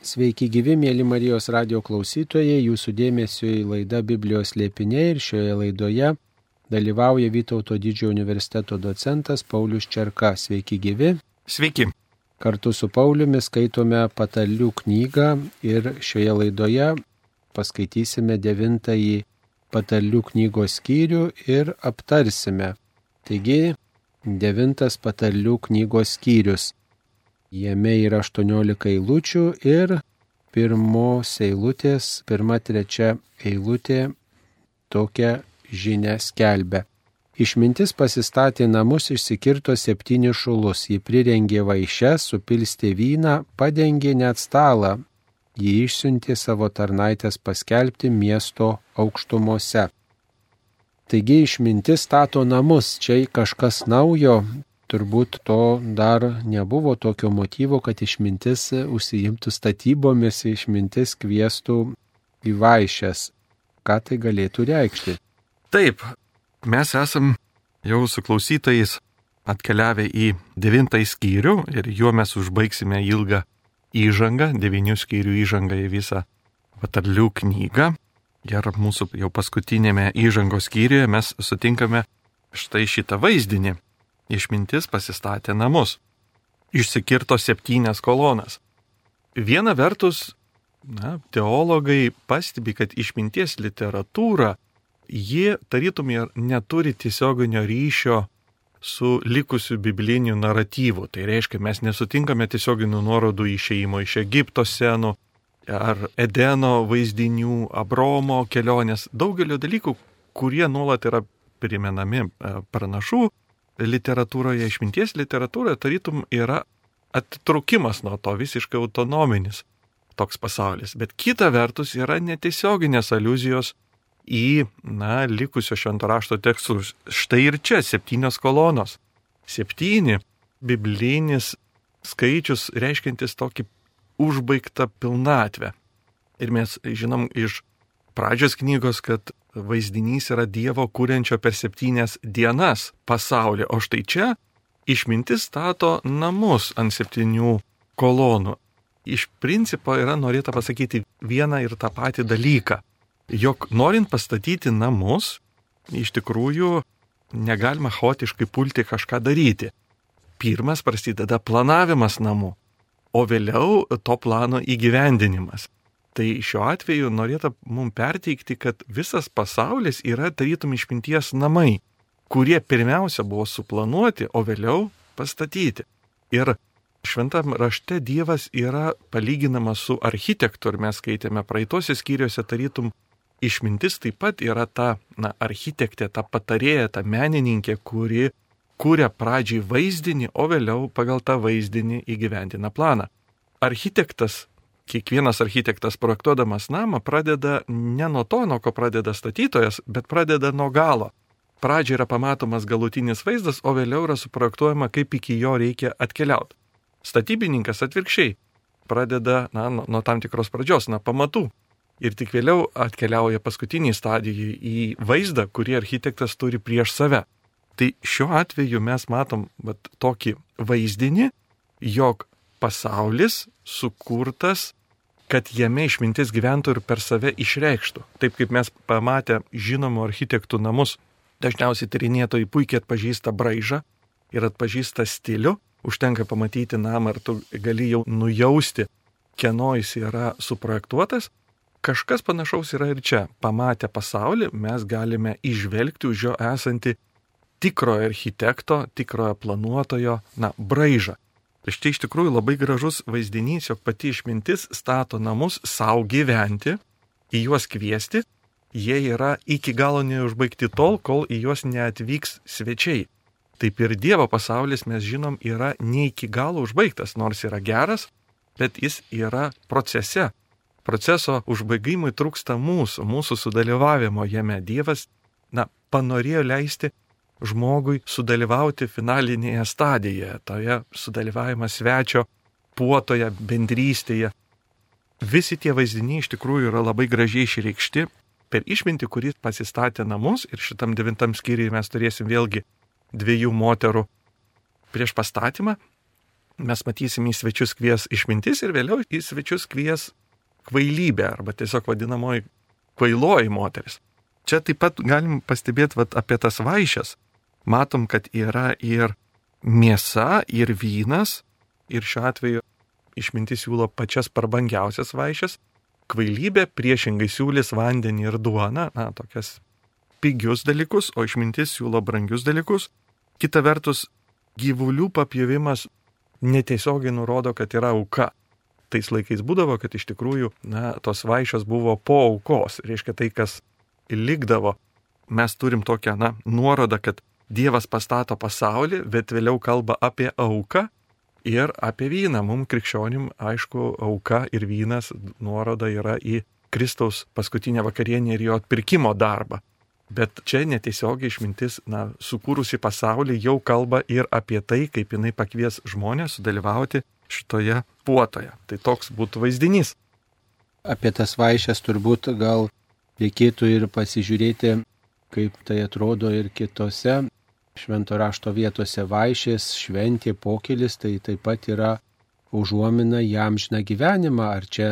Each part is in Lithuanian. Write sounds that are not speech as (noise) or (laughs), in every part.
Sveiki gyvi, mėly Marijos radio klausytojai, jūsų dėmesio į laidą Biblijos lėpiniai ir šioje laidoje dalyvauja Vytauto didžiojo universiteto docentas Paulius Čerka. Sveiki gyvi. Sveiki. Kartu su Pauliumi skaitome patalių knygą ir šioje laidoje paskaitysime devintąjį patalių knygos skyrių ir aptarsime. Taigi, devintas patalių knygos skyrius. Jame yra 18 eilučių ir pirmos eilutės, pirma, trečia eilutė tokią žinę skelbia. Išmintis pasistatė namus, išsikirto septynis šulus, ji prirengė vaišes, supilstė vyną, padengė net stalą, ji išsiuntė savo tarnaitės paskelbti miesto aukštumose. Taigi išmintis stato namus, čia kažkas naujo, turbūt to dar nebuvo tokio motyvo, kad išmintis užsiimtų statybomis, išmintis kvieštų į vaišės. Ką tai galėtų reikšti? Taip, mes esam jau su klausytojais atkeliavę į devintąjį skyrių ir juo mes užbaigsime ilgą įžangą, devinių skyrių įžangą į visą patarlių knygą. Ir mūsų jau paskutinėme įžangos skyriuje mes sutinkame štai šitą vaizdinį išmintis pasistatė namus. Išsikirto septynias kolonas. Viena vertus, na, teologai pastebi, kad išminties literatūra, ji tarytum ir neturi tiesioginio ryšio su likusiu bibliniu naratyvu. Tai reiškia, mes nesutinkame tiesioginių nuorodų išeimo iš Egipto senų ar Edeno vaizdinių, Abromo kelionės, daugelio dalykų, kurie nuolat yra primenami e, pranašų, literatūroje, išminties literatūroje tarytum yra atitrukimas nuo to visiškai autonominis toks pasaulis. Bet kita vertus yra netiesioginės aluzijos į, na, likusio švento rašto tekstus. Štai ir čia septynios kolonos. Septyni biblinis skaičius reiškintis tokį užbaigtą pilnatvę. Ir mes žinom iš pradžios knygos, kad vaizdinys yra Dievo kūrenčio per septynias dienas pasaulį, o štai čia išmintis stato namus ant septynių kolonų. Iš principo yra norėta pasakyti vieną ir tą patį dalyką, jog norint pastatyti namus, iš tikrųjų negalima chaotiškai pulti kažką daryti. Pirmas prasideda planavimas namų, o vėliau to plano įgyvendinimas. Tai šiuo atveju norėta mums perteikti, kad visas pasaulis yra tarytum išminties namai, kurie pirmiausia buvo suplanuoti, o vėliau pastatyti. Ir šventam rašte Dievas yra palyginamas su architektu ir mes skaitėme praeitose skyriuose tarytum išmintis taip pat yra ta na, architektė, ta patarėja, ta menininkė, kuri kūrė pradžiai vaizdinį, o vėliau pagal tą vaizdinį įgyvendina planą. Architektas kiekvienas architektas projektuodamas namą pradeda ne nuo to, nuo ko pradeda statytojas, bet pradeda nuo galo. Pradžioje yra pamatomas galutinis vaizdas, o vėliau yra suprojektuojama, kaip iki jo reikia atkeliauti. Statybininkas atvirkščiai pradeda na, nuo, tam tikros pradžios, nuo pamatų. Ir tik vėliau atkeliauja paskutinį stadiją į vaizdą, kurį architektas turi prieš save. Tai šiuo atveju mes matom vat, tokį vaizdinį, jog pasaulis sukurtas kad jame išmintis gyventų ir per save išreikštų. Taip kaip mes pamatę žinomų architektų namus, dažniausiai tyrinėtojai puikiai atpažįsta braižą ir atpažįsta stilių, užtenka pamatyti namą ir tu gali jau nujausti, kieno jis yra suprojektuotas. Kažkas panašaus yra ir čia. Pamatę pasaulį mes galime išvelgti už jo esantį tikrojo architekto, tikrojo planuotojo, na, braižą. Štai iš tikrųjų labai gražus vaizdinys, jog pati išmintis stato namus savo gyventi, į juos kviesti, jie yra iki galo neužbaigti tol, kol į juos neatvyks svečiai. Taip ir Dievo pasaulis, mes žinom, yra ne iki galo užbaigtas, nors yra geras, bet jis yra procese. Proceso užbaigimui trūksta mūsų, mūsų sudalyvavimo jame. Dievas, na, panorėjo leisti žmogui sudalyvauti finalinėje stadijoje, toje sudalyvavimo svečio puotoje, bendrystėje. Visi tie vaizdiniai iš tikrųjų yra labai gražiai išreikšti per išmintį, kuris pasistatė namus ir šitam devintam skyriui mes turėsim vėlgi dviejų moterų prieš pastatymą. mes matysim į svečius kvies išmintis ir vėliau į svečius kvies kvailybė arba tiesiog vadinamoji kvailoji moteris. Čia taip pat galim pastebėti vat, apie tas vaišes. Matom, kad yra ir mėsa, ir vynas, ir šiuo atveju išmintis siūlo pačias prabangiausias vaišes, kvailybė priešingai siūlys vandenį ir duoną, na, tokias pigius dalykus, o išmintis siūlo brangius dalykus. Kita vertus, gyvulių papjovimas netiesiogiai nurodo, kad yra auka. Tais laikais būdavo, kad iš tikrųjų, na, tos vaišės buvo po aukos, reiškia tai, kas likdavo. Mes turim tokią, na, nuorodą, kad Dievas pastato pasaulį, bet vėliau kalba apie auką ir apie vyną. Mums krikščionim, aišku, auka ir vynas nuoroda yra į Kristaus paskutinę vakarienę ir jo atpirkimo darbą. Bet čia netiesiogiai išmintis, na, sukūrusi pasaulį jau kalba ir apie tai, kaip jinai pakvies žmonės sudalyvauti šitoje puotoje. Tai toks būtų vaizdinys. Apie tas vaišes turbūt gal reikėtų ir pasižiūrėti, kaip tai atrodo ir kitose švento rašto vietose vaišės, šventė, pokelis, tai taip pat yra užuomina jam žina gyvenimą. Ar čia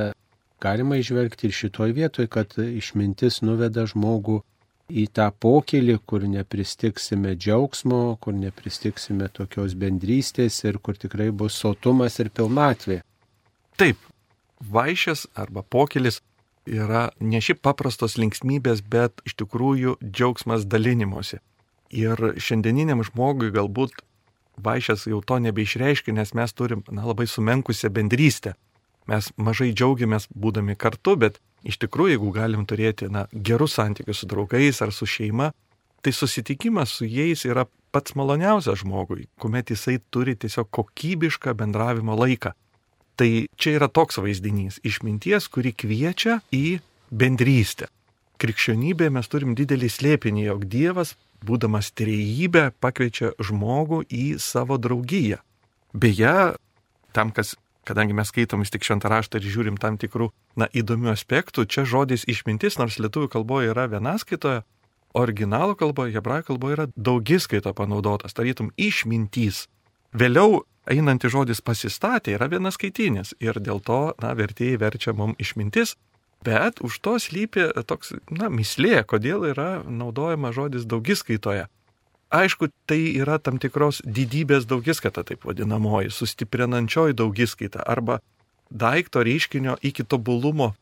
galima išvelgti ir šitoj vietoj, kad išmintis nuveda žmogų į tą pokelį, kur nepristiksime džiaugsmo, kur nepristiksime tokios bendrystės ir kur tikrai bus sotumas ir pilnatvė. Taip, vaišės arba pokelis yra ne šiaip paprastos linksmybės, bet iš tikrųjų džiaugsmas dalinimuose. Ir šiandieniniam žmogui galbūt vaišės jau to nebeišreiškia, nes mes turim na, labai sumenkusią bendrystę. Mes mažai džiaugiamės būdami kartu, bet Iš tikrųjų, jeigu galim turėti na, gerus santykius su draugais ar su šeima, tai susitikimas su jais yra pats maloniausias žmogui, kuomet jisai turi tiesiog kokybišką bendravimo laiką. Tai čia yra toks vaizdinys - išminties, kuri kviečia į bendrystę. Krikščionybėje mes turim didelį slėpinį, jog Dievas, būdamas trejybė, pakviečia žmogų į savo draugiją. Beje, tam, kas kadangi mes skaitom vis tik šventą raštą ir žiūrim tam tikrų, na, įdomių aspektų, čia žodis išmintis, nors lietuvių kalboje yra vienaskaitoje, originalo kalboje, hebrajų kalboje yra daugiskaita panaudotas, tarytum išmintys. Vėliau einanti žodis pasistatė yra vienas skaitinis ir dėl to, na, vertėjai verčia mum išmintis, bet už to slypi toks, na, mislė, kodėl yra naudojama žodis daugiskaitoje. Aišku, tai yra tam tikros didybės daugiskaita, taip vadinamoji, sustiprinančioji daugiskaita arba daikto reiškinio iki tobulumo.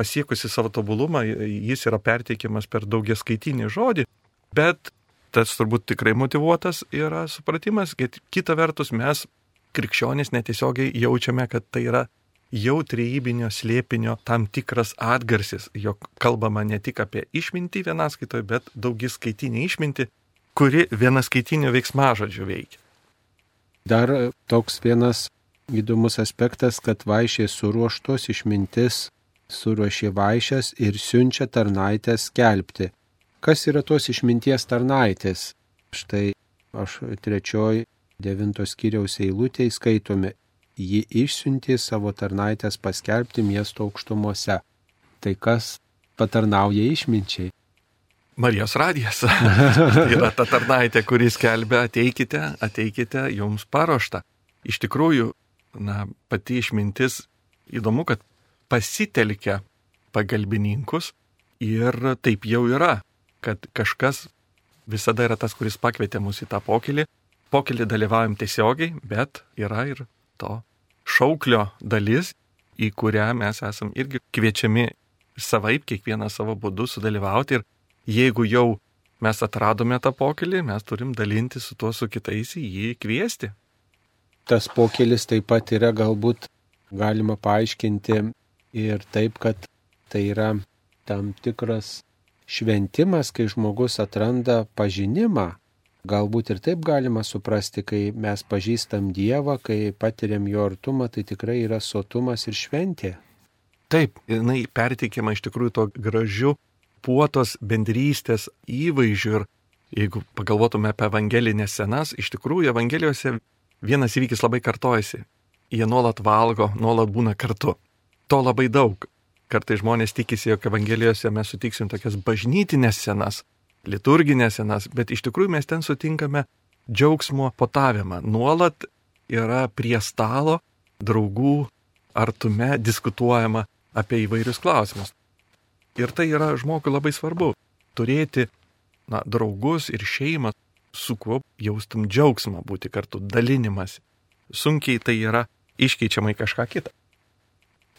Pasiekusi savo tobulumą, jis yra perteikiamas per daugiskaitinį žodį, bet tas turbūt tikrai motivuotas yra supratimas, kad kita vertus mes, krikščionys, netiesiogiai jaučiame, kad tai yra jau trejybinio slėpinio tam tikras atgarsis, jog kalbama ne tik apie išmintį vienaskaitoje, bet daugiskaitinį išmintį, kuri vienaskaitinių veiksmažodžių veikia. Dar toks vienas įdomus aspektas, kad vaišės suruoštos išmintis suruošė vaišės ir siunčia tarnaitės skelbti. Kas yra tos išminties tarnaitės? Štai aš trečioj devintos kiriaus eilutėje skaitome, ji išsiuntė savo tarnaitės paskelbti miesto aukštumose. Tai kas patarnauja išminčiai? Marijos radijas. tai (laughs) yra ta tarnaitė, kuris kelbė, ateikite, ateikite, jums paruošta. Iš tikrųjų, na, pati išmintis įdomu, kad pasitelkia pagalbininkus ir taip jau yra, kad kažkas visada yra tas, kuris pakvietė mus į tą pokelį. Pokelį dalyvaujam tiesiogiai, bet yra ir to šauklio dalis, į kurią mes esam irgi kviečiami savaip, kiekvieną savo būdu sudalyvauti ir jeigu jau mes atradome tą pokelį, mes turim dalinti su tuo su kitais į jį kviesti. Tas pokelis taip pat yra galbūt galima paaiškinti ir taip, kad tai yra tam tikras šventimas, kai žmogus atranda pažinimą. Galbūt ir taip galima suprasti, kai mes pažįstam Dievą, kai patiriam jo artumą, tai tikrai yra sotumas ir šventė. Taip, jinai perteikiama iš tikrųjų to gražiu puotos bendrystės įvaizdžių ir jeigu pagalvotume apie evangelinės senas, iš tikrųjų evangelijose vienas įvykis labai kartojasi. Jie nuolat valgo, nuolat būna kartu. To labai daug. Kartai žmonės tikisi, jog evangelijose mes sutiksim tokias bažnytinės senas, liturginės senas, bet iš tikrųjų mes ten sutinkame džiaugsmo potavimą. Nuolat yra prie stalo, draugų artume diskutuojama apie įvairius klausimus. Ir tai yra žmogui labai svarbu - turėti na, draugus ir šeimą, su kuo jaustum džiaugsmą būti kartu, dalinimas. Sunkiai tai yra iškeičiama į kažką kitą.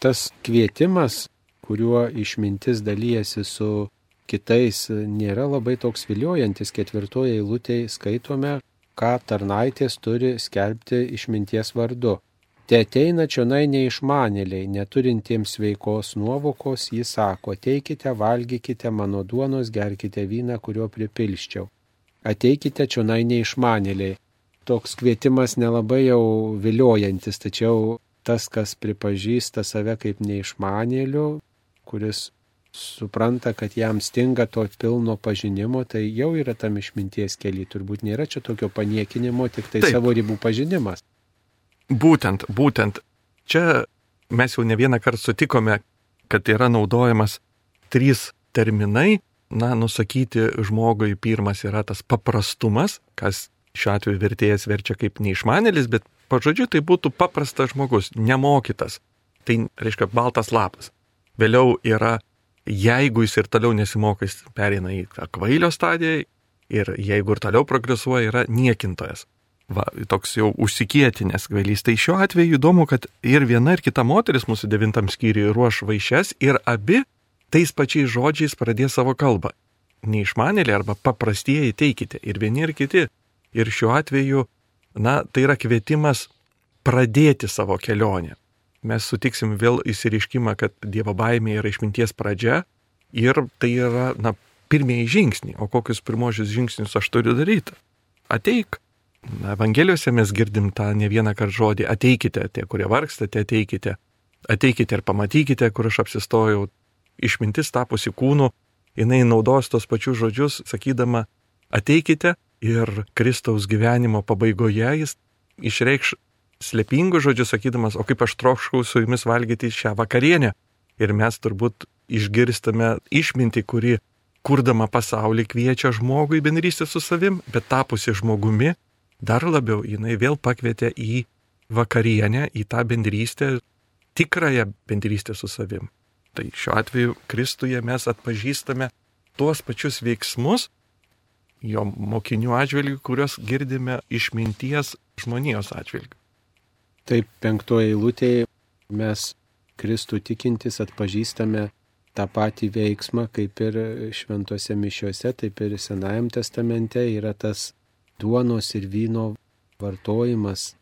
Tas kvietimas, kuriuo išmintis dalyjasi su kitais, nėra labai toks viliojantis. Ketvirtoje eilutėje skaitome, ką tarnaitės turi skelbti išminties vardu. Te ateina čionai neišmanėliai, neturintiems veikos nuovokos, jis sako, ateikite, valgykite mano duonos, gerkite vyną, kurio pripilščiau. Ateikite čionai neišmanėliai. Toks kvietimas nelabai jau viliojantis, tačiau tas, kas pripažįsta save kaip neišmanėliu, kuris supranta, kad jam stinga to pilno pažinimo, tai jau yra tam išminties keli. Turbūt nėra čia tokio paniekinimo, tik tai Taip. savo ribų pažinimas. Būtent, būtent. Čia mes jau ne vieną kartą sutikome, kad yra naudojamas trys terminai. Na, nusakyti žmogui pirmas yra tas paprastumas, kas šiuo atveju vertėjas verčia kaip neišmanėlis, bet pažodžiu tai būtų paprastas žmogus, nemokytas. Tai reiškia baltas lapas. Vėliau yra, jeigu jis ir toliau nesimokys, perina į kvailio stadiją ir jeigu ir toliau progresuoja, yra niekintojas. Va, toks jau užsikietinės kvailys. Tai šiuo atveju įdomu, kad ir viena, ir kita moteris mūsų devintam skyriui ruoš vaišes ir abi tais pačiais žodžiais pradės savo kalbą. Neišmanėlė arba paprastieji teikite ir vieni ir kiti. Ir šiuo atveju, na, tai yra kvietimas pradėti savo kelionę. Mes sutiksim vėl įsiriškimą, kad Dievo baimė yra išminties pradžia ir tai yra, na, pirmieji žingsniai. O kokius pirmosius žingsnius aš turiu daryti? Ateik, Evangelijose mes girdim tą ne vieną kartą žodį ateikite, tie, kurie vargstate, ateikite. Ateikite ir pamatykite, kur aš apsistojau. Išmintis tapusi kūnu, jinai naudos tos pačius žodžius, sakydama ateikite ir Kristaus gyvenimo pabaigoje jis išreikš slepingus žodžius, sakydamas, o kaip aš trokškau su jumis valgyti šią vakarienę. Ir mes turbūt išgirstame išmintį, kuri kurdama pasaulį kviečia žmogų į bendrystę su savim, bet tapusi žmogumi, dar labiau jinai vėl pakvietė į vakarienę, į tą bendrystę, tikrąją bendrystę su savim. Tai šiuo atveju Kristuje mes atpažįstame tuos pačius veiksmus, jo mokinių atžvilgių, kuriuos girdime išminties žmonijos atžvilgių. Taip, penktoje eilutėje mes Kristų tikintis atpažįstame tą patį veiksmą, kaip ir šventose mišiuose, taip ir Senajam testamente yra tas duonos ir vyno vartojimas.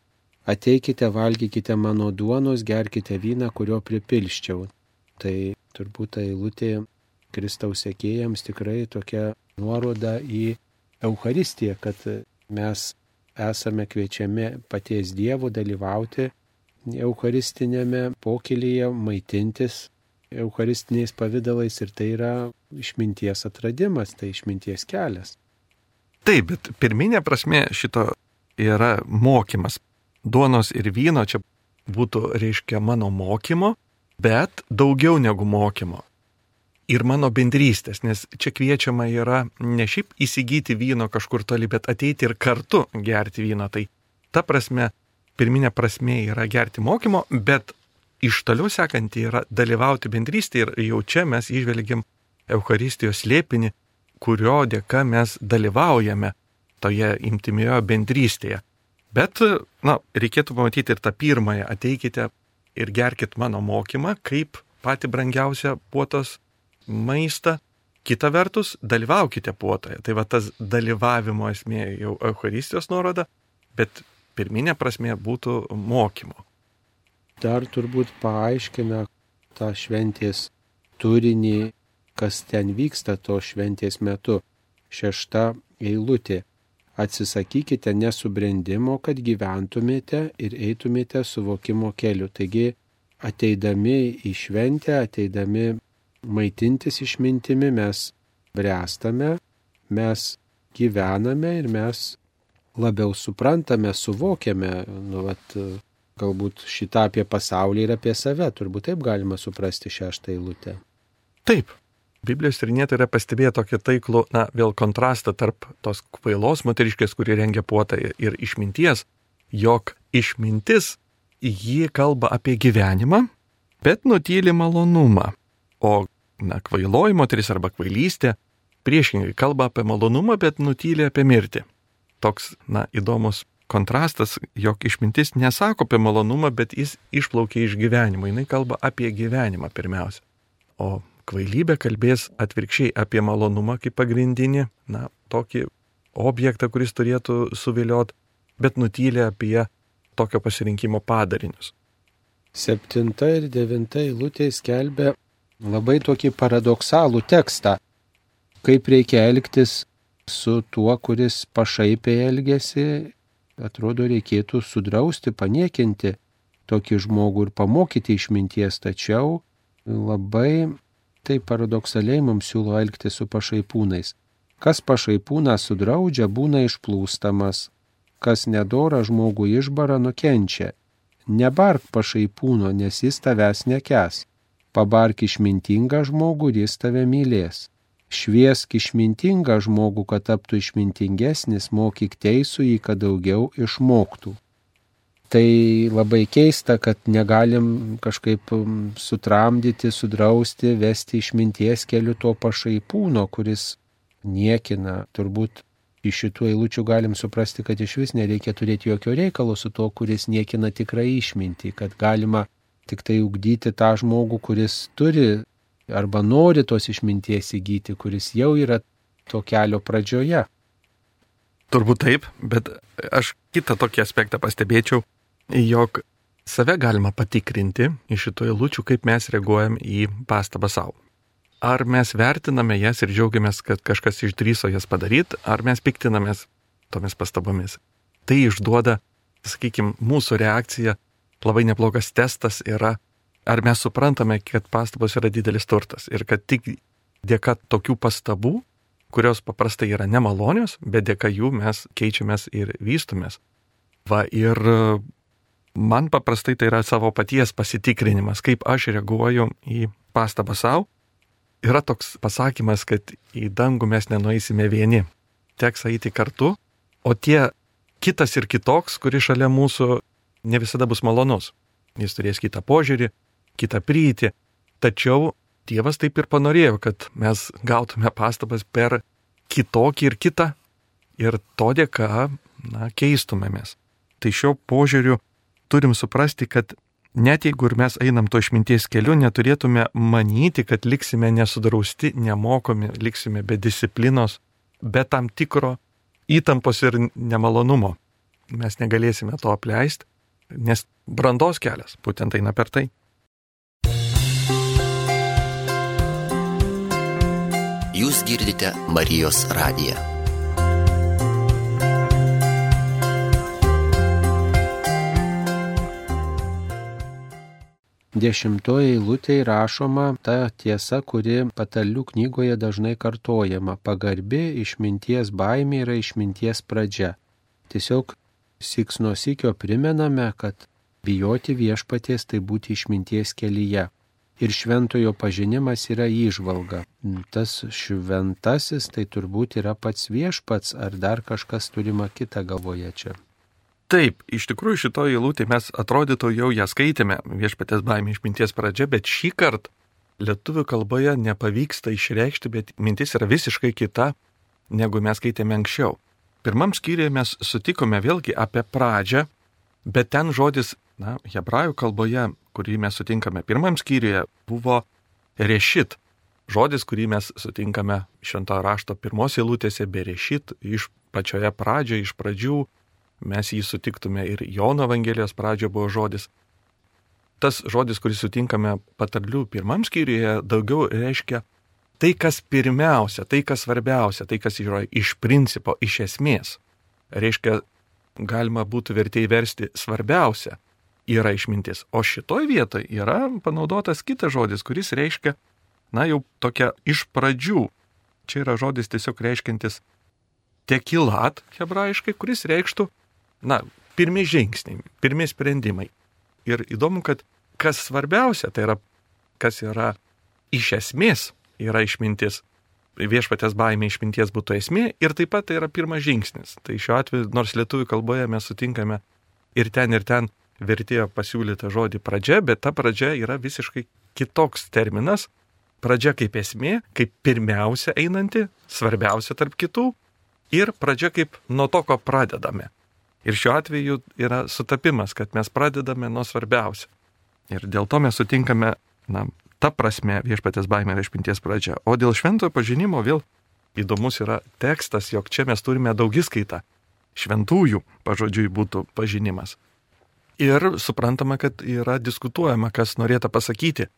Ateikite, valgykite mano duonos, gerkite vyną, kurio pripilščiau. Tai turbūt ta eilutė Kristaus sekėjams tikrai tokia nuoroda į Euharistiją, kad mes esame kviečiami paties Dievo dalyvauti Eucharistinėme pokylyje, maitintis Eucharistiniais pavydalais ir tai yra išminties atradimas, tai išminties kelias. Taip, bet pirminė prasme šito yra mokymas. Duonos ir vyno čia būtų, reiškia, mano mokymo, bet daugiau negu mokymo. Ir mano bendrystės, nes čia kviečiama yra ne šiaip įsigyti vyno kažkur toli, bet ateiti ir kartu gerti vyno. Tai ta prasme, pirminė prasme yra gerti mokymo, bet iš toliau sekanti yra dalyvauti bendrystėje ir jau čia mes išvelgiam Euharistijos slėpinį, kurio dėka mes dalyvaujame toje imtimioje bendrystėje. Bet, na, reikėtų pamatyti ir tą pirmąją, ateikite ir gerkit mano mokymą, kaip pati brangiausia puotos maistą. Kita vertus, dalyvaukite puotoje. Tai va tas dalyvavimo esmė jau Euharistijos nuoroda, bet pirminė prasme būtų mokymo. Dar turbūt paaiškina tą šventės turinį kas ten vyksta to šventės metu. Šešta eilutė. Atsisakykite nesubrendimo, kad gyventumėte ir eitumėte suvokimo keliu. Taigi, ateidami į šventę, ateidami maitintis išmintimi, mes bręstame, mes gyvename ir mes labiau suprantame, suvokiame, nu, vat, galbūt šitą apie pasaulį ir apie save, turbūt taip galima suprasti šeštą eilutę. Taip, Biblijos tyrinėtojai yra pastebėję tokį taiklų, na, vėl kontrastą tarp tos kvailos moteriškės, kuri rengia puotą ir išminties. jog išmintis ji kalba apie gyvenimą, bet nutyli malonumą. O na, kvailoji moteris arba kvailystė priešingai kalba apie malonumą, bet nutyli apie mirtį. Toks, na, įdomus kontrastas, jog išmintis nesako apie malonumą, bet jis išplaukia iš gyvenimo. Jis kalba apie gyvenimą pirmiausia. O kvailybė kalbės atvirkščiai apie malonumą kaip pagrindinį, na, tokį objektą, kuris turėtų suviliot, bet nutylė apie tokio pasirinkimo padarinius. Septinta ir devinta eilutė skelbia labai tokį paradoksalų tekstą, kaip reikia elgtis su tuo, kuris pašaipiai elgesi, atrodo reikėtų sudrausti, paniekinti tokį žmogų ir pamokyti išminties, tačiau labai tai paradoksaliai mums siūlo elgti su pašaipūnais. Kas pašaipūną sudraudžia, būna išplūstamas, kas nedora žmogų išbara, nukenčia. Nebark pašaipūno, nes jis tavęs nekes. Pabark išmintingą žmogų ir jis tave mylės. Šviesk išmintingą žmogų, kad taptų išmintingesnis, mokyk teisų jį, kad daugiau išmoktų. Tai labai keista, kad negalim kažkaip um, sutramdyti, sudrausti, vesti išminties keliu to pašaipūno, kuris niekina. Turbūt iš šitų eilučių galim suprasti, kad iš vis nereikia turėti jokio reikalo su to, kuris niekina tikrai išmintį, kad galima tik tai ugdyti tą žmogų, kuris turi arba nori tos išminties įgyti, kuris jau yra to kelio pradžioje. Turbūt taip, bet aš kitą tokį aspektą pastebėčiau, jog save galima patikrinti iš šito eilučių, kaip mes reaguojam į pastabą savo. Ar mes vertiname jas ir džiaugiamės, kad kažkas išdryso jas padaryti, ar mes piktinamės tomis pastabomis. Tai išduoda, sakykime, mūsų reakcija, labai neblogas testas yra ar mes suprantame, kad pastabos yra didelis turtas ir kad tik dėka tokių pastabų, kurios paprastai yra nemalonios, bet dėka jų mes keičiamės ir vystumės. Va ir man paprastai tai yra savo paties pasitikrinimas, kaip aš reaguoju į pastabą savo. Yra toks pasakymas, kad į dangų mes nenueisime vieni, teks eiti kartu, o tie kitas ir kitoks, kuris šalia mūsų ne visada bus malonus. Jis turės kitą požiūrį, kitą prieiti. Tačiau Dievas taip ir panorėjo, kad mes gautume pastabas per kitokį ir kitą ir to dėka, na, keistumėmės. Tai šio požiūriu turim suprasti, kad net jeigu ir mes einam to išminties keliu, neturėtume manyti, kad liksime nesudrausti, nemokomi, liksime be disciplinos, be tam tikro įtampos ir nemalonumo. Mes negalėsime to apleisti, nes brandos kelias būtent eina per tai. Jūs girdite Marijos radiją. Dešimtoje eilutėje rašoma ta tiesa, kuri patalių knygoje dažnai kartojama. Pagarbi išminties baimė yra išminties pradžia. Tiesiog siks nuo sikio primename, kad bijoti viešpaties tai būti išminties kelyje ir šventojo pažinimas yra įžvalga. Tas šventasis tai turbūt yra pats viešpats ar dar kažkas turima kita galvoje čia. Taip, iš tikrųjų šitoje eilutėje mes atrodytų jau ją skaitėme, viešpatės baimė išminties pradžia, bet šį kartą lietuvių kalboje nepavyksta išreikšti, bet mintis yra visiškai kita, negu mes skaitėme anksčiau. Pirmam skyriuje mes sutikome vėlgi apie pradžią, bet ten žodis, na, hebrajų kalboje kurį mes sutinkame pirmam skyriuje, buvo rešit. Žodis, kurį mes sutinkame švento rašto pirmos eilutėse, berešit, iš pačioje pradžioje, iš pradžių, mes jį sutiktume ir Jono Evangelijos pradžioje buvo žodis. Tas žodis, kurį sutinkame patarlių pirmam skyriuje, daugiau reiškia tai, kas pirmiausia, tai, kas svarbiausia, tai, kas yra iš principo, iš esmės. Reiškia, galima būtų vertėjai versti svarbiausia, yra išmintis. O šitoj vietoje yra panaudotas kitas žodis, kuris reiškia, na jau tokia iš pradžių. Čia yra žodis tiesiog reiškintis tekilat hebrajiškai, kuris reikštų, na, pirmi žingsniai, pirmi sprendimai. Ir įdomu, kad kas svarbiausia, tai yra, kas yra iš esmės yra išmintis. Viešpatės baimė išminties būtų esmė ir taip pat tai yra pirmas žingsnis. Tai šiuo atveju, nors lietuvių kalboje mes sutinkame ir ten ir ten vertėjo pasiūlytą žodį pradžia, bet ta pradžia yra visiškai kitoks terminas. Pradžia kaip esmė, kaip pirmiausia einanti, svarbiausia tarp kitų, ir pradžia kaip nuo to, ko pradedame. Ir šiuo atveju yra sutapimas, kad mes pradedame nuo svarbiausio. Ir dėl to mes sutinkame, na, ta prasme viešpatės baimė yra išpinties pradžia. O dėl šventojo pažinimo vėl įdomus yra tekstas, jog čia mes turime daugiskaitą. Šventųjų pažodžiui būtų pažinimas. Ir suprantama, kad yra diskutuojama, kas norėtų pasakyti.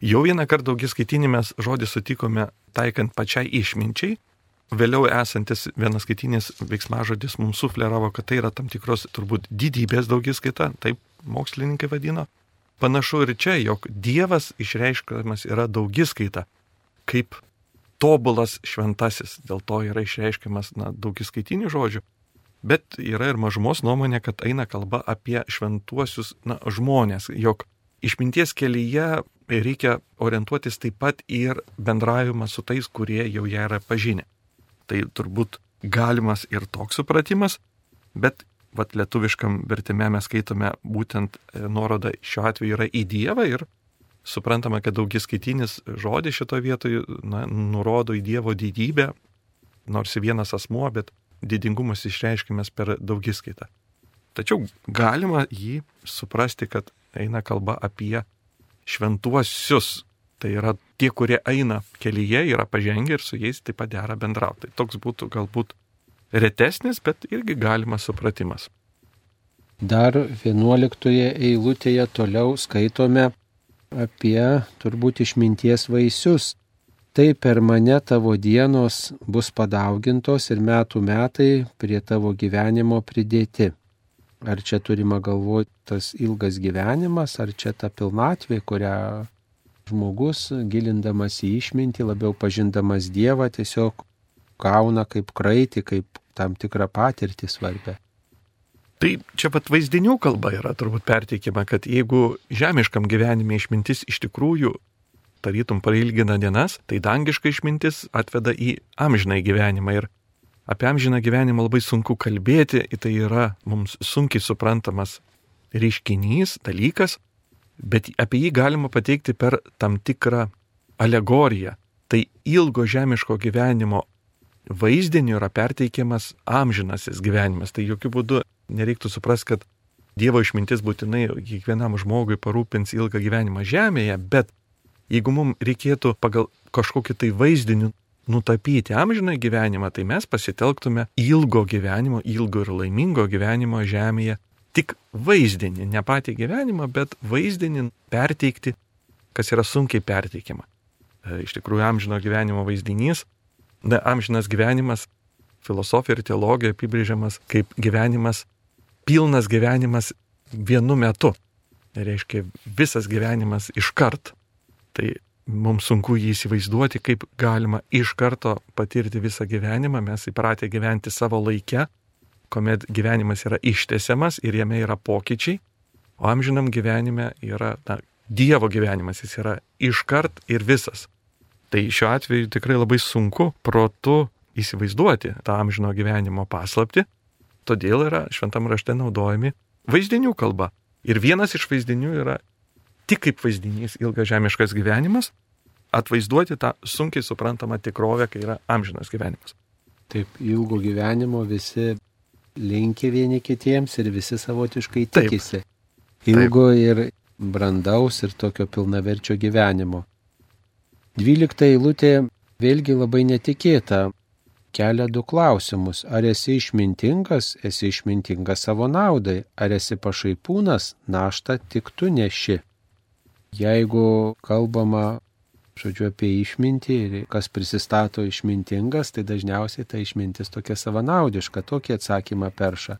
Jau vieną kartą daugiskaitinį mes žodį sutikome taikant pačiai išminčiai, vėliau esantis vienaskaitinis veiksmažodis mums sufleravo, kad tai yra tam tikros turbūt didybės daugiskaita, taip mokslininkai vadino. Panašu ir čia, jog Dievas išreiškiamas yra daugiskaita, kaip tobulas šventasis, dėl to yra išreiškiamas na, daugiskaitinių žodžių. Bet yra ir mažumos nuomonė, kad eina kalba apie šventuosius na, žmonės, jog išminties kelyje reikia orientuotis taip pat ir bendravimą su tais, kurie jau ją yra pažinę. Tai turbūt galimas ir toks supratimas, bet vat, lietuviškam vertime mes skaitome būtent e, nuorodą šiuo atveju yra į Dievą ir suprantama, kad daugiskaitinis žodis šitoje vietoje na, nurodo į Dievo didybę, nors vienas asmuo, bet didingumas išreiškiamas per daugiskaitą. Tačiau galima jį suprasti, kad eina kalba apie šventuosius. Tai yra tie, kurie eina kelyje, yra pažengę ir su jais taip pat dera bendrauti. Tai toks būtų galbūt retesnis, bet irgi galimas supratimas. Dar 11 eilutėje toliau skaitome apie turbūt išminties vaisius. Tai per mane tavo dienos bus padaugintos ir metų metai prie tavo gyvenimo pridėti. Ar čia turima galvoti tas ilgas gyvenimas, ar čia ta pilnatvė, kurią žmogus, gilindamas į išmintį, labiau pažindamas Dievą, tiesiog gauna kaip kraitį, kaip tam tikrą patirtį svarbę. Tai čia pat vaizdinių kalba yra turbūt perteikima, kad jeigu žemiškam gyvenime išmintis iš tikrųjų tarytum pailgina dienas, tai dangiška išmintis atveda į amžinai gyvenimą. Ir apie amžiną gyvenimą labai sunku kalbėti, tai yra mums sunkiai suprantamas reiškinys, dalykas, bet apie jį galima pateikti per tam tikrą alegoriją. Tai ilgo žemiško gyvenimo vaizdiniu yra perteikiamas amžinasis gyvenimas. Tai jokių būdų nereiktų suprasti, kad Dievo išmintis būtinai kiekvienam žmogui parūpins ilgą gyvenimą žemėje, bet jeigu mums reikėtų pagal kažkokį tai vaizdinį nutapyti amžiną gyvenimą, tai mes pasitelktume ilgo gyvenimo, ilgo ir laimingo gyvenimo žemėje tik vaizdinį, ne patį gyvenimą, bet vaizdinį perteikti, kas yra sunkiai perteikiama. E, iš tikrųjų, amžino gyvenimo vaizdinys, ne amžinas gyvenimas, filosofija ir teologija apibrėžiamas kaip gyvenimas, pilnas gyvenimas vienu metu. Tai reiškia visas gyvenimas iškart. Tai mums sunku jį įsivaizduoti, kaip galima iš karto patirti visą gyvenimą. Mes įpratę gyventi savo laikę, kuomet gyvenimas yra ištesiamas ir jame yra pokyčiai, o amžinam gyvenime yra na, Dievo gyvenimas, jis yra iškart ir visas. Tai šiuo atveju tikrai labai sunku protu įsivaizduoti tą amžino gyvenimo paslapti, todėl yra šventam rašte naudojami vaizdinių kalba. Ir vienas iš vaizdinių yra tik kaip vaizdinys ilgas žemiškas gyvenimas, atvaizduoti tą sunkiai suprantamą tikrovę, kai yra amžinas gyvenimas. Taip, ilgo gyvenimo visi linkia vieni kitiems ir visi savotiškai tikisi. Taip. Ilgo Taip. ir brandaus ir tokio pilnaverčio gyvenimo. Dvylikta eilutė vėlgi labai netikėta. Kelia du klausimus. Ar esi išmintingas, esi išmintingas savo naudai, ar esi pašaipūnas, naštą tik tu neši. Jeigu kalbama, žodžiu, apie išmintį ir kas prisistato išmintingas, tai dažniausiai ta išmintis tokia savanaudiška, tokį atsakymą perša.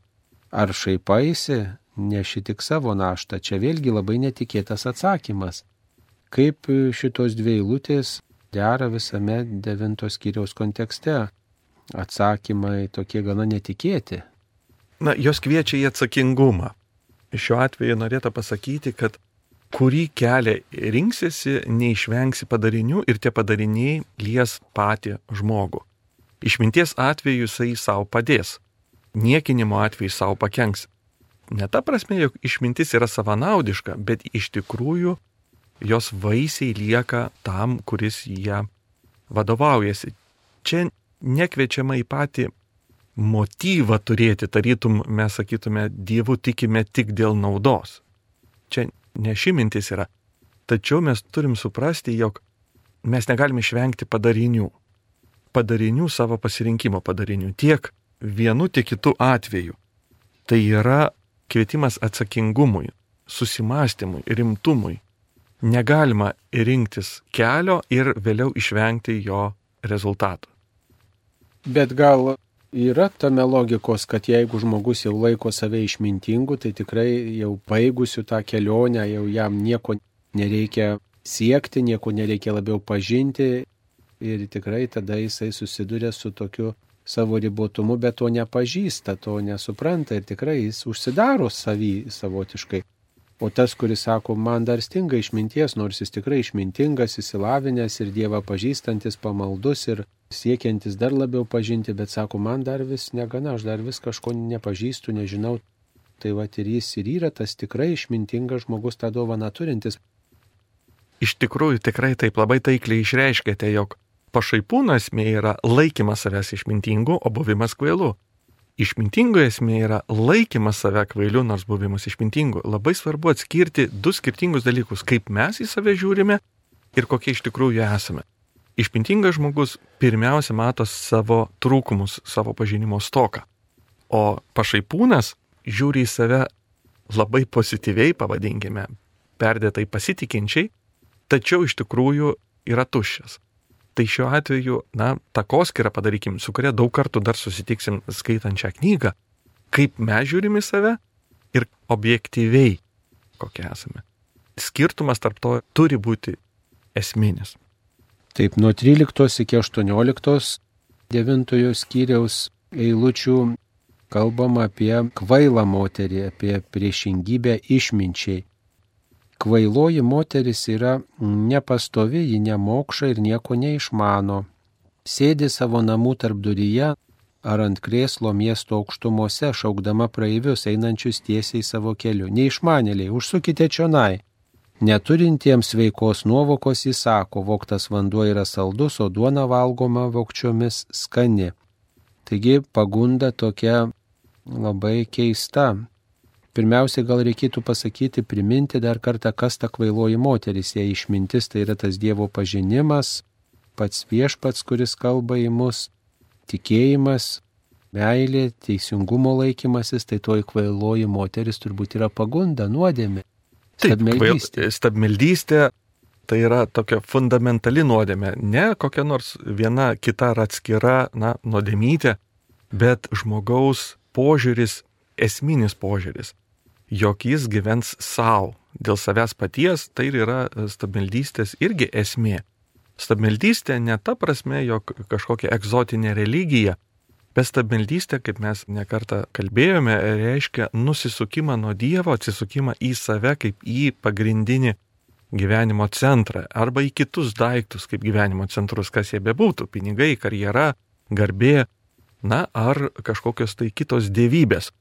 Ar šaipaisi, neši tik savo naštą, čia vėlgi labai netikėtas atsakymas. Kaip šitos dvi eilutės dera visame devintos kiriaus kontekste. Atsakymai tokie gana netikėti. Na, jos kviečia į atsakingumą. Šiuo atveju norėtų pasakyti, kad kurį kelią rinksiesi, neišvengsi padarinių ir tie padariniai lies patį žmogų. Išminties atveju jisai savo padės, niekinimo atveju savo pakenks. ne ta prasme, jog išmintis yra savanaudiška, bet iš tikrųjų jos vaisiai lieka tam, kuris ją vadovaujasi. Čia nekviečiama į patį motyvą turėti, tarytum mes sakytume, Dievu tikime tik dėl naudos. Čia ne ši mintis yra. Tačiau mes turim suprasti, jog mes negalime išvengti padarinių. Padarinių savo pasirinkimo padarinių. Tiek vienu, tiek kitu atveju. Tai yra kvietimas atsakingumui, susimastymui, rimtumui. Negalima rinktis kelio ir vėliau išvengti jo rezultatų. Bet gal yra tame logikos, kad jeigu žmogus jau laiko save išmintingu, tai tikrai jau baigusiu tą kelionę, jau jam nieko nereikia siekti, nieko nereikia labiau pažinti ir tikrai tada jisai susiduria su tokiu savo ribotumu, bet to nepažįsta, to nesupranta ir tikrai jis užsidaro savį savotiškai. O tas, kuris sako, man dar stinga išminties, nors jis tikrai išmintingas, įsilavinęs ir Dievą pažįstantis, pamaldus ir siekiantis dar labiau pažinti, bet sako, man dar vis negana, aš dar vis kažko nepažįstu, nežinau. Tai va ir jis ir yra tas tikrai išmintingas žmogus tą dovaną turintis. Iš tikrųjų, tikrai taip labai taikliai išreiškėte, jog pašaipūno esmė yra laikymas savęs išmintingu, o buvimas kvailu. Išmintingo esmė yra laikymas save kvailiu, nors buvimas išmintingu. Labai svarbu atskirti du skirtingus dalykus, kaip mes į save žiūrime ir kokie iš tikrųjų esame. Išmintingas žmogus pirmiausia mato savo trūkumus, savo pažinimo stoką. O pašaipūnas žiūri į save labai pozityviai, pavadinkime, perdėtai pasitikinčiai, tačiau iš tikrųjų yra tuščias. Tai šiuo atveju, na, takoskirą padarykim, su kuria daug kartų dar susitiksim skaitant šią knygą, kaip mes žiūrim į save ir objektyviai kokie esame. Skirtumas tarp to turi būti esminis. Taip, nuo 13 iki 18 devintojo skyriaus eilučių kalbama apie kvailą moterį, apie priešingybę išminčiai. Kvailoji moteris yra nepastovi, ji nemokša ir nieko neišmano. Sėdi savo namų tarp duryje ar ant krėslo miesto aukštumose, šaukdama praeivius einančius tiesiai savo keliu. Neišmanėliai, užsukite čionai. Neturintiems veikos nuovokos jis sako, voktas vanduo yra saldus, o duona valgoma vokčiomis skani. Taigi pagunda tokia labai keista. Pirmiausia, gal reikėtų pasakyti, priminti dar kartą, kas ta kvailoji moteris. Jei išmintis tai yra tas Dievo pažinimas, pats viešpats, kuris kalba į mus, tikėjimas, meilė, teisingumo laikymasis, tai toji kvailoji moteris turbūt yra pagunda, nuodėmė. Stabmeldystė. Stabmeldystė tai yra tokia fundamentali nuodėmė, ne kokia nors viena kita ar atskira, na, nuodėmytė, bet žmogaus požiūris, esminis požiūris jog jis gyvens savo, dėl savęs paties, tai yra stabmeldystės irgi esmė. Stabmeldystė ne ta prasme, jog kažkokia egzotinė religija, bet stabmeldystė, kaip mes nekartą kalbėjome, reiškia nusisukimą nuo Dievo, atsisukimą į save kaip į pagrindinį gyvenimo centrą arba į kitus daiktus kaip gyvenimo centrus, kas jie bebūtų - pinigai, karjera, garbė, na ar kažkokios tai kitos dievybės.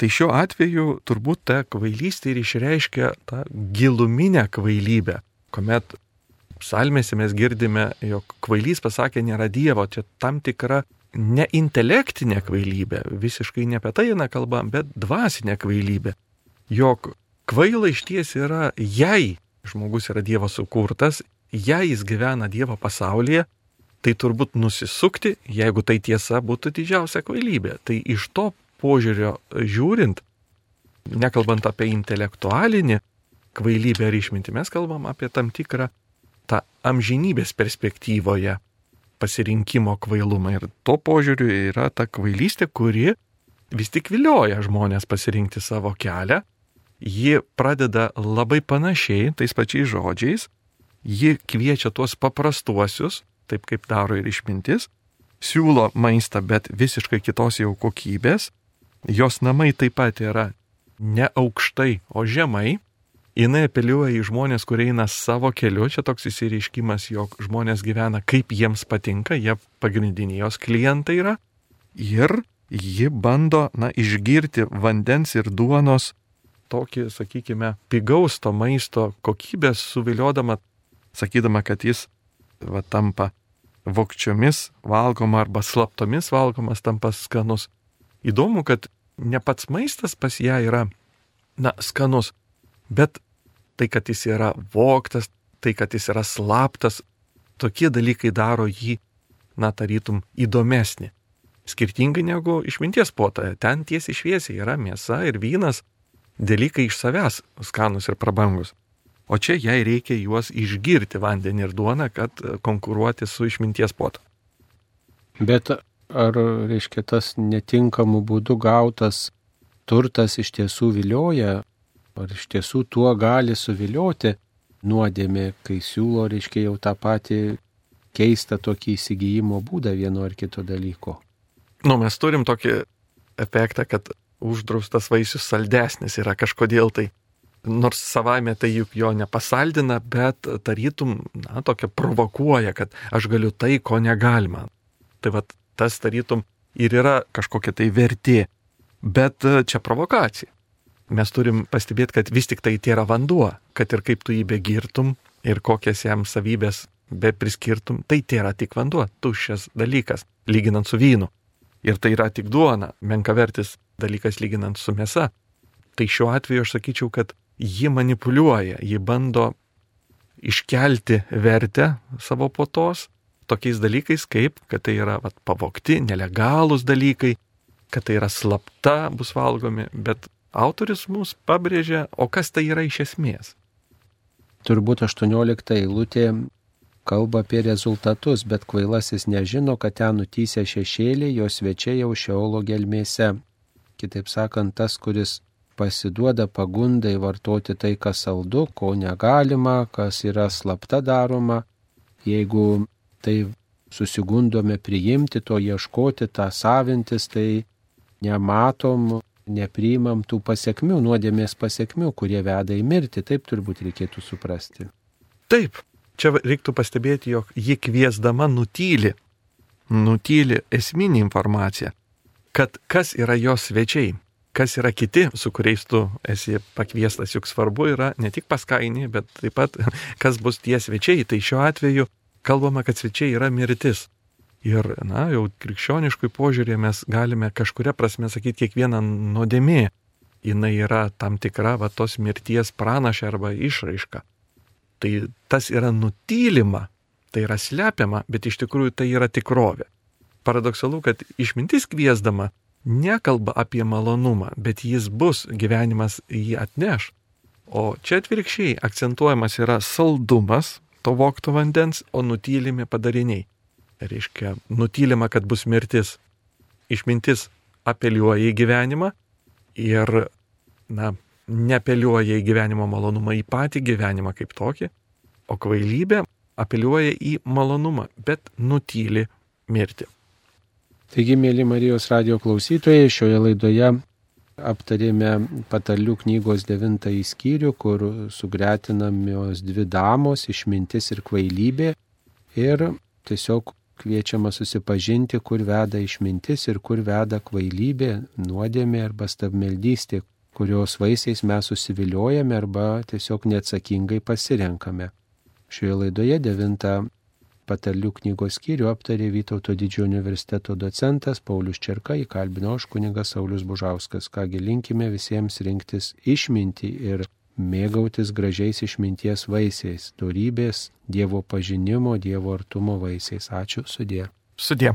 Tai šiuo atveju turbūt ta kvailystė ir išreiškia tą giluminę kvailybę, kuomet psalmėse mes girdime, jog kvailys pasakė nėra Dievo, čia tam tikra ne intelektinė kvailybė, visiškai ne apie tai eina kalba, bet dvasinė kvailybė. Jog kvaila iš ties yra, jei žmogus yra Dievo sukurtas, jei jis gyvena Dievo pasaulyje, tai turbūt nusisukti, jeigu tai tiesa, būtų didžiausia kvailybė. Tai iš to požiūrio žiūrint, nekalbant apie intelektualinį kvailybę ir išmintį, mes kalbam apie tam tikrą tą amžinybės perspektyvoje pasirinkimo kvailumą. Ir to požiūriu yra ta kvailystė, kuri vis tik vilioja žmonės pasirinkti savo kelią. Ji pradeda labai panašiai, tais pačiais žodžiais. Ji kviečia tuos paprastuosius, taip kaip daro ir išmintis, siūlo maistą, bet visiškai kitos jau kokybės, Jos namai taip pat yra ne aukštai, o žemai. Jis apeliuoja į žmonės, kurie eina savo keliu. Čia toks įsireiškimas, jog žmonės gyvena kaip jiems patinka, jie pagrindiniai jos klientai yra. Ir ji bando, na, išgirti vandens ir duonos tokį, sakykime, pigaus to maisto kokybės suviliodama, sakydama, kad jis va, tampa vokčiomis valgoma arba slaptomis valgomas tampa skanus. Įdomu, kad ne pats maistas pas ją yra, na, skanus, bet tai, kad jis yra voktas, tai, kad jis yra slaptas, tokie dalykai daro jį, na, tarytum, įdomesnį. Skirtingai negu išminties puotoje. Ten tiesiai šviesiai yra mėsa ir vynas, dalykai iš savęs skanus ir prabangus. O čia jai reikia juos išgirti vandenį ir duoną, kad konkuruoti su išminties puotu. Bet ar, reiškia, tas netinkamų būdų gautas turtas iš tiesų vilioja, ar iš tiesų tuo gali suvilioti nuodėmė, kai siūlo, reiškia, jau tą patį keistą tokį įsigijimo būdą vieno ar kito dalyko. Nu, mes turim tokį efektą, kad uždraustas vaisius saldesnis yra kažkodėl tai. Nors savaime tai juk jo nepasaldina, bet tarytum, na, tokia provokuoja, kad aš galiu tai, ko negalima. Tai vad, tas tarytum ir yra kažkokia tai vertė. Bet čia provokacija. Mes turim pastebėti, kad vis tik tai tai yra vanduo, kad ir kaip tu jį begirtum ir kokias jam savybės be priskirtum, tai tai yra tik vanduo, tuščias dalykas, lyginant su vynu. Ir tai yra tik duona, menkavertis dalykas lyginant su mėsa. Tai šiuo atveju aš sakyčiau, kad ji manipuliuoja, ji bando iškelti vertę savo potos tokiais dalykais, kaip, kad tai yra vat, pavokti, nelegalūs dalykai, kad tai yra slapta, bus valgomi, bet autorius mus pabrėžia, o kas tai yra iš esmės. Turbūt 18 eilutė kalba apie rezultatus, bet kvailasis nežino, kad ten nutysę šešėlį, jo svečiai jau šiolo gelmėse. Kitaip sakant, tas, kuris pasiduoda pagundai vartoti tai, kas saldu, ko negalima, kas yra slapta daroma, jeigu tai susigundome priimti, to ieškoti, tą savintis, tai nematom, nepriimam tų pasiekmių, nuodėmės pasiekmių, kurie veda į mirtį, taip turbūt reikėtų suprasti. Taip, čia reiktų pastebėti, jog ji kviesdama nutyli, nutyli esminį informaciją, kad kas yra jos svečiai, kas yra kiti, su kuriais tu esi pakviestas, juk svarbu yra ne tik paskainį, bet taip pat (laughs) kas bus tie svečiai. Tai šiuo atveju kalbama, kad svečiai yra mirtis. Ir, na, jau krikščioniškui požiūrė mes galime kažkuria prasme sakyti, kiekviena nuodėmė, jinai yra tam tikra va tos mirties pranašė arba išraiška. Tai tas yra nutylima, tai yra slepiama, bet iš tikrųjų tai yra tikrovė. Paradoksalu, kad išmintis kviesdama nekalba apie malonumą, bet jis bus, gyvenimas jį atneš. O čia atvirkščiai akcentuojamas yra saldumas to vokto vandens, o nutylimi padariniai. Reiškia, nutylima, kad bus mirtis. Išmintis apeliuoja į gyvenimą ir, na, neapeliuoja į gyvenimo malonumą, į patį gyvenimą kaip tokį, o kvailybė apeliuoja į malonumą, bet nutyli mirti. Taigi, mėly Marijos radio klausytojai, šioje laidoje aptarėme patalių knygos devintąjį skyrių, kur sugretinamios dvi damos - išmintis ir kvailybė. Ir tiesiog kviečiama susipažinti, kur veda išmintis ir kur veda kvailybė, nuodėmė arba stabmeldystė, kurios vaisiais mes susiviliojame arba tiesiog neatsakingai pasirenkame. Šioje laidoje devintą patarlių knygos skyrių aptarė Vytauto didžiojo universiteto docentas Paulius Čerka, įkalbino aš kuningas Saulis Bužauskas. Kągi linkime visiems rinktis išmintį ir mėgautis gražiais išminties vaisiais, dorybės, Dievo pažinimo, Dievo artumo vaisiais. Ačiū, sudė. Sudė.